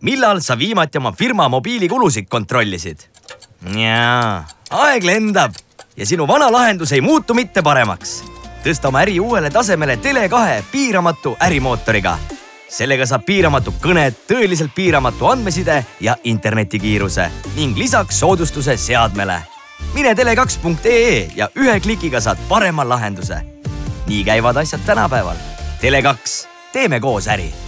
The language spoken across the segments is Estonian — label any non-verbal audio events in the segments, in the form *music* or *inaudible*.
millal sa viimati oma firma mobiilikulusid kontrollisid? jaa, aeg lendab ja sinu vana lahendus ei muutu mitte paremaks. tõsta oma äri uuele tasemele Tele2 piiramatu ärimootoriga. sellega saab piiramatu kõned, tõeliselt piiramatu andmeside ja internetikiiruse ning lisaks soodustuse seadmele. mine tele2.ee ja ühe klikiga saad parema lahenduse. nii käivad asjad tänapäeval. Tele2, teeme koos äri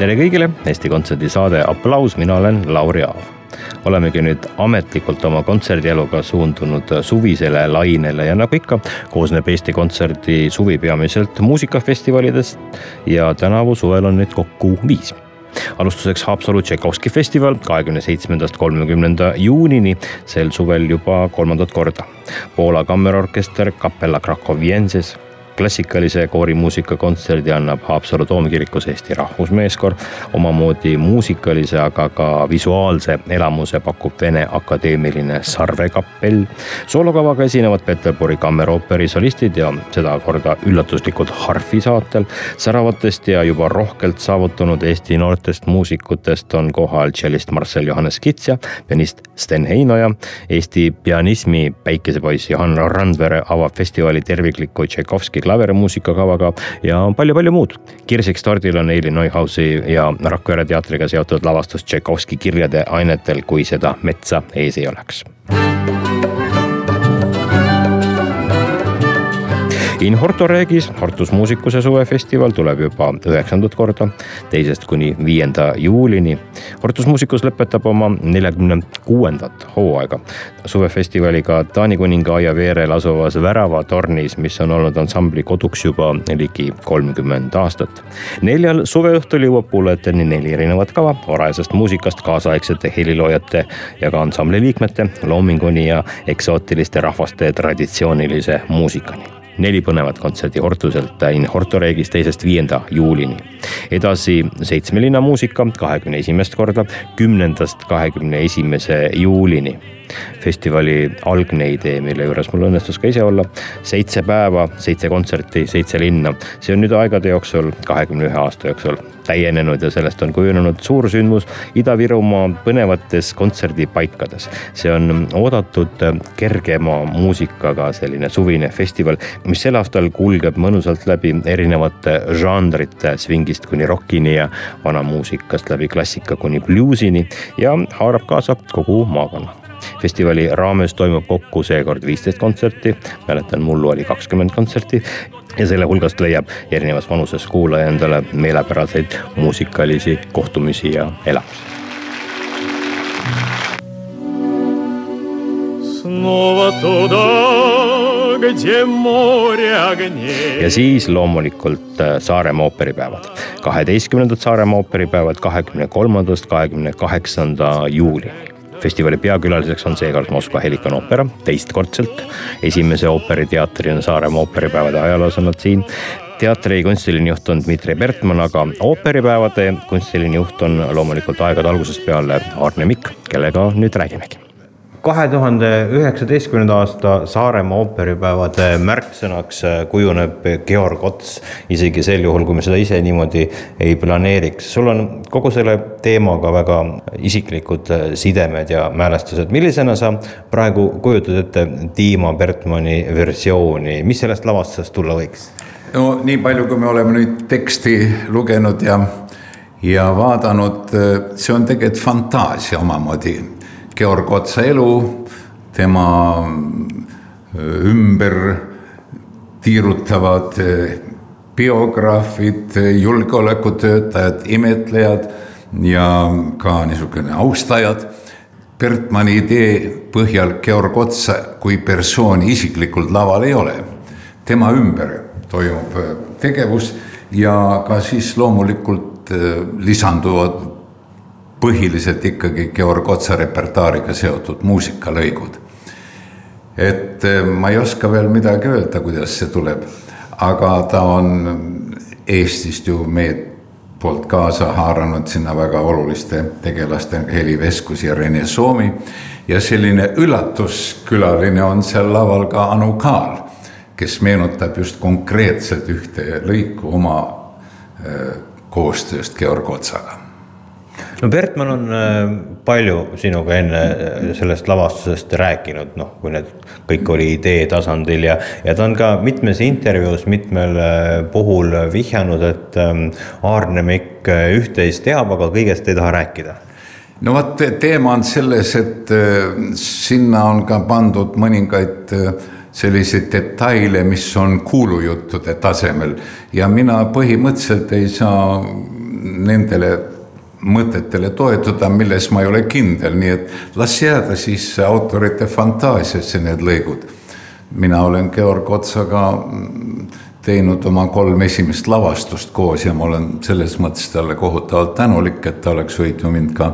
tere kõigile, Eesti Kontserdi saade Applaus, mina olen Lauri Aav. olemegi nüüd ametlikult oma kontserdieluga suundunud suvisele lainele ja nagu ikka, koosneb Eesti Kontserdi suvi peamiselt muusikafestivalidest ja tänavu suvel on neid kokku viis alustuseks Haapsalu Tšaikovski festival kahekümne seitsmendast kolmekümnenda juunini, sel suvel juba kolmandat korda. Poola kammerorkester Capella Krakowienses klassikalise koorimuusika kontserdi annab Haapsalu toomkirikus Eesti Rahvusmeeskoor. omamoodi muusikalise, aga ka visuaalse elamuse pakub Vene Akadeemiline Sarvekapell. soolokavaga esinevad Peterburi kammerooperi solistid ja sedakorda üllatuslikult harfi saatel. säravatest ja juba rohkelt saavutanud Eesti noortest muusikutest on kohal tšellist Marcel Johannes Kits ja pianist Sten Heinoja. Eesti pianismi päikesepoiss Johan Randvere avab festivali tervikliku Tšaikovski klaverimuusikakavaga ja palju-palju muud. kirsiks tordil on Eili Neuhausi ja Rakvere teatriga seotud lavastus Tšaikovski kirjade ainetel, kui seda metsa ees ei oleks In Horto Regis Tartus muusikuse suvefestival tuleb juba üheksandat korda, teisest kuni viienda juulini. Tartus muusikus lõpetab oma neljakümne kuuendat hooaega suvefestivaliga Taani kuninga aia veerel asuvas Väravatornis, mis on olnud ansambli koduks juba ligi kolmkümmend aastat. neljal suveõhtul jõuab kuulajateni neli erinevat kava varajasest muusikast kaasaegsete heliloojate ja ka ansambli liikmete loominguni ja eksootiliste rahvaste traditsioonilise muusikani neli põnevat kontserti Hortuselt in Horto Regis teisest viienda juulini. edasi seitsme linna muusika kahekümne esimest korda, kümnendast kahekümne esimese juulini festivali algne idee, mille juures mul õnnestus ka ise olla. seitse päeva, seitse kontserti, seitse linna, see on nüüd aegade jooksul, kahekümne ühe aasta jooksul täienenud ja sellest on kujunenud suur sündmus Ida-Virumaa põnevates kontserdipaikades. see on oodatud kergema muusikaga selline suvine festival, mis sel aastal kulgeb mõnusalt läbi erinevate žanrite, svingist kuni rockini ja vanamuusikast läbi klassika kuni bluusini ja haarab kaasa kogu maakonna festivali raames toimub kokku seekord viisteist kontserti, mäletan, mullu oli kakskümmend kontserti ja selle hulgast leiab erinevas vanuses kuulaja endale meelepäraseid muusikalisi kohtumisi ja elamusi. Снова туда, где море огней. ja siis loomulikult äh, Saaremaa ooperipäevad, kaheteistkümnendad Saaremaa ooperipäevad kahekümne kolmandast kahekümne kaheksanda juulini festivali peakülaliseks on seekord Moskva Helikon oopera teistkordselt. esimese ooperiteatrina Saaremaa ooperipäevade ajaloos on nad siin. Teatri kunstiline juht on Dmitri Bertmann, aga ooperipäevade kunstiline juht on loomulikult aegade algusest peale Arne Mikk, kellega nüüd räägimegi kahe tuhande üheksateistkümnenda aasta Saaremaa ooperipäevade märksõnaks kujuneb Georg Ots, isegi sel juhul, kui me seda ise niimoodi ei planeeriks. sul on kogu selle teemaga väga isiklikud sidemed ja mälestused. millisena sa praegu kujutad ette Dima Bertmanni versiooni, mis sellest lavastusest tulla võiks? no nii palju, kui me oleme nüüd teksti lugenud ja, ja vaadanud, see on tegelikult fantaasia omamoodi Georg Otsa elu, tema äh, ümber tiirutavad äh, biograafid, julgeolekutöötajad, imetlejad ja ka niisugune austajad. Bertmanni idee põhjal Georg Otsa kui persooni isiklikult laval ei ole. tema ümber toimub äh, tegevus ja ka siis loomulikult äh, lisanduvad põhiliselt ikkagi Georg Otsa repertuaariga seotud muusikalõigud. et äh, ma ei oska veel midagi öelda, kuidas see tuleb, aga ta on Eestist ju meie poolt kaasa haaranud sinna väga oluliste tegelaste Heli Veskus ja Rene Soomi. ja selline üllatuskülaline on seal laval ka Anu Kaal, kes meenutab just konkreetselt ühte lõiku oma äh, koostööst Georg Otsaga no Bertmann on äh, palju sinuga enne äh, sellest lavastusest rääkinud, noh, kui need kõik oli idee tasandil ja, ja ta on ka mitmes intervjuus mitmel äh, puhul vihjanud, et ähm, Aarne Mikk üht-teist teab, aga kõigest ei taha rääkida. No vot, teema on selles, et sinna on ka pandud mõningaid selliseid detaile, mis on kuulujuttude tasemel. Ja mina põhimõtteliselt ei saa nendele mõtetele toetuda, milles ma ei ole kindel, nii et las jääda siis autorite fantaasiasse need lõigud. mina olen Georg Otsaga teinud oma kolm esimest lavastust koos ja ma olen selles mõttes talle kohutavalt tänulik, et ta oleks võinud mind ka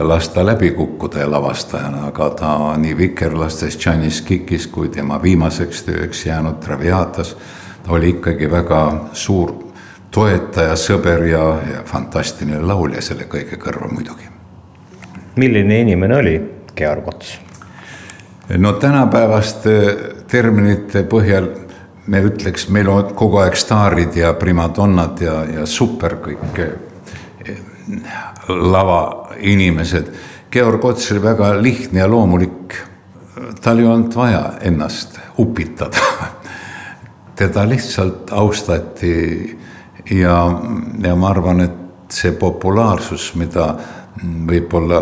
lasta läbi kukkuda lavastajana, aga ta nii Vikerlastes, Janis Kikis kui tema viimaseks tööks jäänud Traviatas, ta oli ikkagi väga suur toetaja, sõber ja, ja fantastiline laulja selle kõige kõrval muidugi. milline inimene oli Georg Ots? no tänapäevaste terminite põhjal me ütleks, meil on kogu aeg staarid ja primadonnad ja, ja super kõik eh, lavainimesed. Georg Ots oli väga lihtne ja loomulik. tal ei olnud vaja ennast upitada *laughs* teda lihtsalt austati ja, ja ma arvan, et see populaarsus, mida võib-olla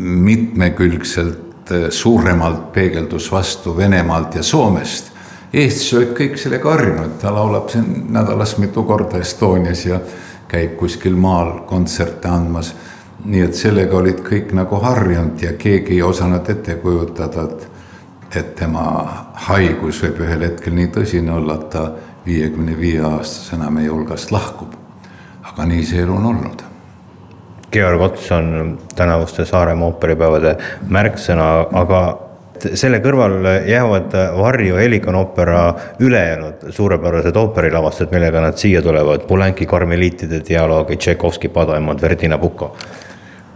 mitmekülgselt eh, suuremalt peegeldus vastu Venemaalt ja Soomest. Eestis olid kõik sellega harjunud, ta laulab siin nädalas mitu korda Estonias ja käib kuskil maal kontserte andmas. nii et sellega olid kõik nagu harjunud ja keegi ei osanud ette kujutada, et, et tema haigus võib ühel hetkel nii tõsine olla, et ta viiekümne viie aastasena meie hulgast lahkub. aga nii see elu on olnud. Georg Ots on tänavuste Saaremaa ooperipäevade märksõna, aga selle kõrval jäävad varju Helikon oopera ülejäänud suurepärased ooperilavastused, millega nad siia tulevad, Poulenki karmeliitide dialoogi, Tšaikovski padaemad, Verdi Nabucco.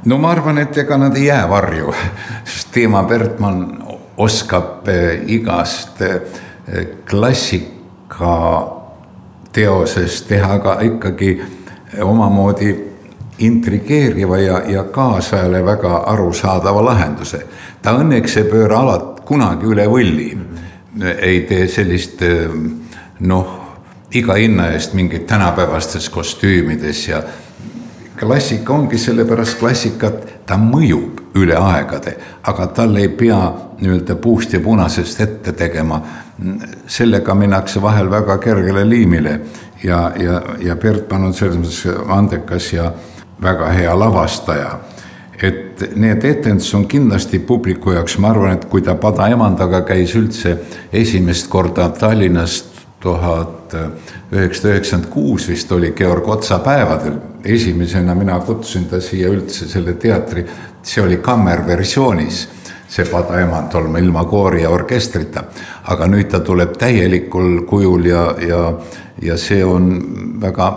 no ma arvan, et ega nad ei jää varju, sest Dima Bertmann oskab eh, igast eh, klassik ka teoses teha ka ikkagi omamoodi intrigeeriva ja, ja kaasajale väga arusaadava lahenduse. ta õnneks ei pööra alati kunagi üle võlli, ei tee sellist noh, iga hinna eest mingit tänapäevastes kostüümides ja klassika ongi sellepärast klassikat, ta mõjub üle aegade, aga tal ei pea nii-öelda puust ja punasest ette tegema. Sellega minnakse vahel väga kergele liimile ja, ja, ja Bertmann on selles mõttes andekas ja väga hea lavastaja. et need etendused on kindlasti publiku jaoks, ma arvan, et kui ta Pada emandaga käis üldse esimest korda Tallinnast tuhat üheksasada üheksakümmend kuus vist oli Georg Otsa päevadel. esimesena mina kutsusin ta siia üldse selle teatri, see oli kammerversioonis see padaemand olema ilma koori ja orkestrita. aga nüüd ta tuleb täielikul kujul ja, ja, ja see on väga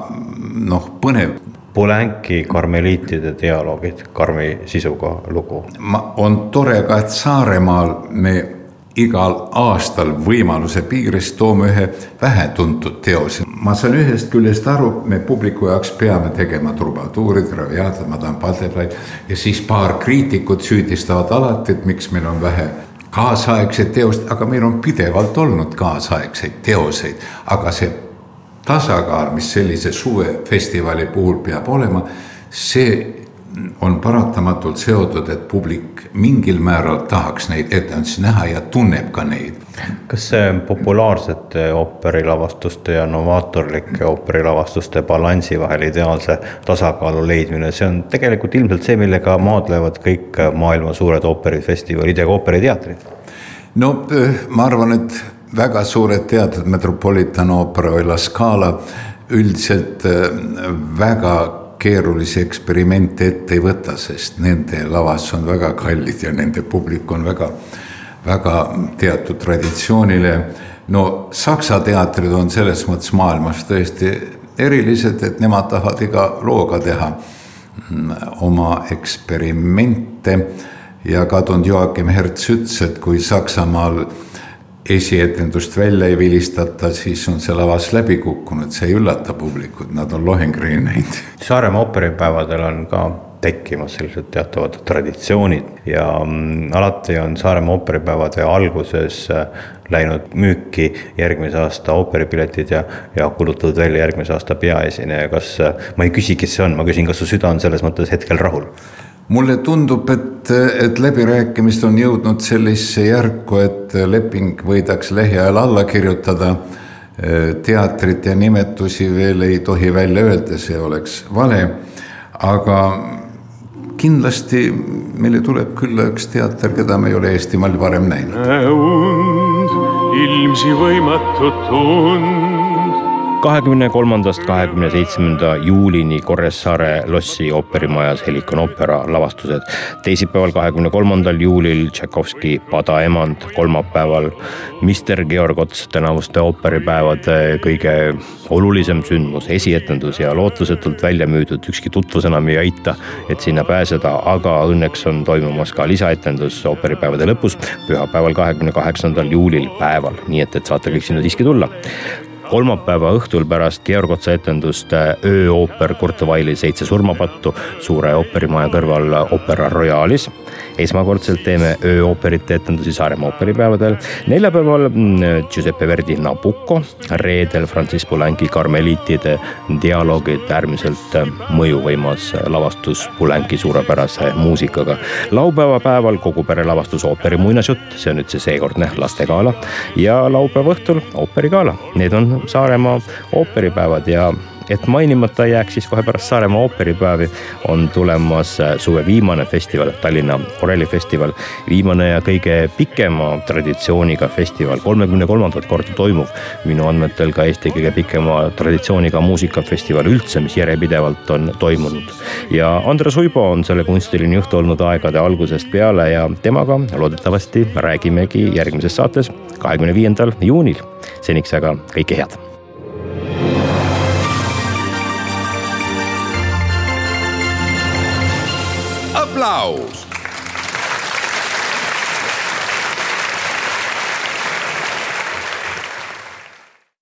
noh, põnev. Polanki karmeliitide dialoogid, karmi sisuga lugu. ma, on tore ka, et Saaremaal me igal aastal võimaluse piires toome ühe vähetuntud teose. ma saan ühest küljest aru, me publiku jaoks peame tegema trubatuurid, raviaatid, Madame Butterfly ja siis paar kriitikut süüdistavad alati, et miks meil on vähe kaasaegseid teost, aga meil on pidevalt olnud kaasaegseid teoseid, aga see tasakaal, mis sellise suvefestivali puhul peab olema, see on paratamatult seotud, et publik mingil määral tahaks neid etendusi näha ja tunneb ka neid. kas see populaarsete ooperilavastuste ja novaatorlike ooperilavastuste balansi vahel ideaalse tasakaalu leidmine, see on tegelikult ilmselt see, millega maadlevad kõik maailma suured ooperifestivalid ja ka ooperiteatrid? no ma arvan, et väga suured teatrid, Metropolitan Opera või La Scala üldiselt väga keerulisi eksperimente ette ei võta, sest nende lavas on väga kallid ja nende publik on väga, väga teatud traditsioonile. no Saksa teatrid on selles mõttes maailmas tõesti erilised, et nemad tahavad iga looga teha mm, oma eksperimente ja kadunud Joachim Herz ütles, et kui Saksamaal esietendust välja ei vilistata, siis on see lavas läbi kukkunud, see ei üllata publikut, nad on Lohengrini näinud. Saaremaa ooperipäevadel on ka tekkimas sellised teatavad traditsioonid ja mm, alati on Saaremaa ooperipäevade alguses äh, läinud müüki järgmise aasta ooperipiletid ja, ja kulutatud välja järgmise aasta peaesineja, kas, äh, ma ei küsi, kes see on, ma küsin, kas su süda on selles mõttes hetkel rahul? Mulle tundub, et, et läbirääkimised on jõudnud sellisesse järku, et leping võidakse lähiajal alla kirjutada. teatrit ja nimetusi veel ei tohi välja öelda, see oleks vale. aga kindlasti meile tuleb külla üks teater, keda me ei ole Eestimaal varem näinud. ilmsi võimatut und kahekümne kolmandast kahekümne seitsmenda juulini Kuressaare lossi ooperimajas Helikon oopera lavastused. teisipäeval, kahekümne kolmandal juulil Tšaikovski Padaemand, kolmapäeval Mister Georg Ots tänavuste ooperipäevade kõige olulisem sündmus, esietendus ja lootusetult välja müüdud, ükski tutvus enam ei aita, et sinna pääseda, aga õnneks on toimumas ka lisaetendus ooperipäevade lõpus, pühapäeval, kahekümne kaheksandal juulil päeval, nii et, et saate kõik sinna siiski tulla kolmapäeva õhtul pärast Georg Otsa etendust äh, ööooper Kurt Vaili Seitse surmapattu suure ooperimaja kõrval Opera Royalis. esmakordselt teeme ööooperite etendusi Saaremaa ooperipäevadel. neljapäeval mm, Giuseppe Verdi Nabucco, reedel Francis Poulenki Karmeliitide dialoogid, äärmiselt äh, mõjuvõimas lavastus Poulenki suurepärase muusikaga. laupäeva päeval kogu pere lavastus ooperi muinasjutt, see on nüüd see seekordne lastegala ja laupäeva õhtul ooperigala, need on Saaremaa ooperipäevad ja et mainimata ei jääks, siis kohe pärast Saaremaa ooperipäevi on tulemas suve viimane festival, Tallinna orellifestival. viimane ja kõige pikema traditsiooniga festival, kolmekümne kolmandat korda toimuv. minu andmetel ka Eesti kõige pikema traditsiooniga muusikafestival üldse, mis järjepidevalt on toimunud. ja Andres Uibo on selle kunstiline juht olnud aegade algusest peale ja temaga loodetavasti räägimegi järgmises saates, kahekümne viiendal juunil. seniks aga kõike head aplaus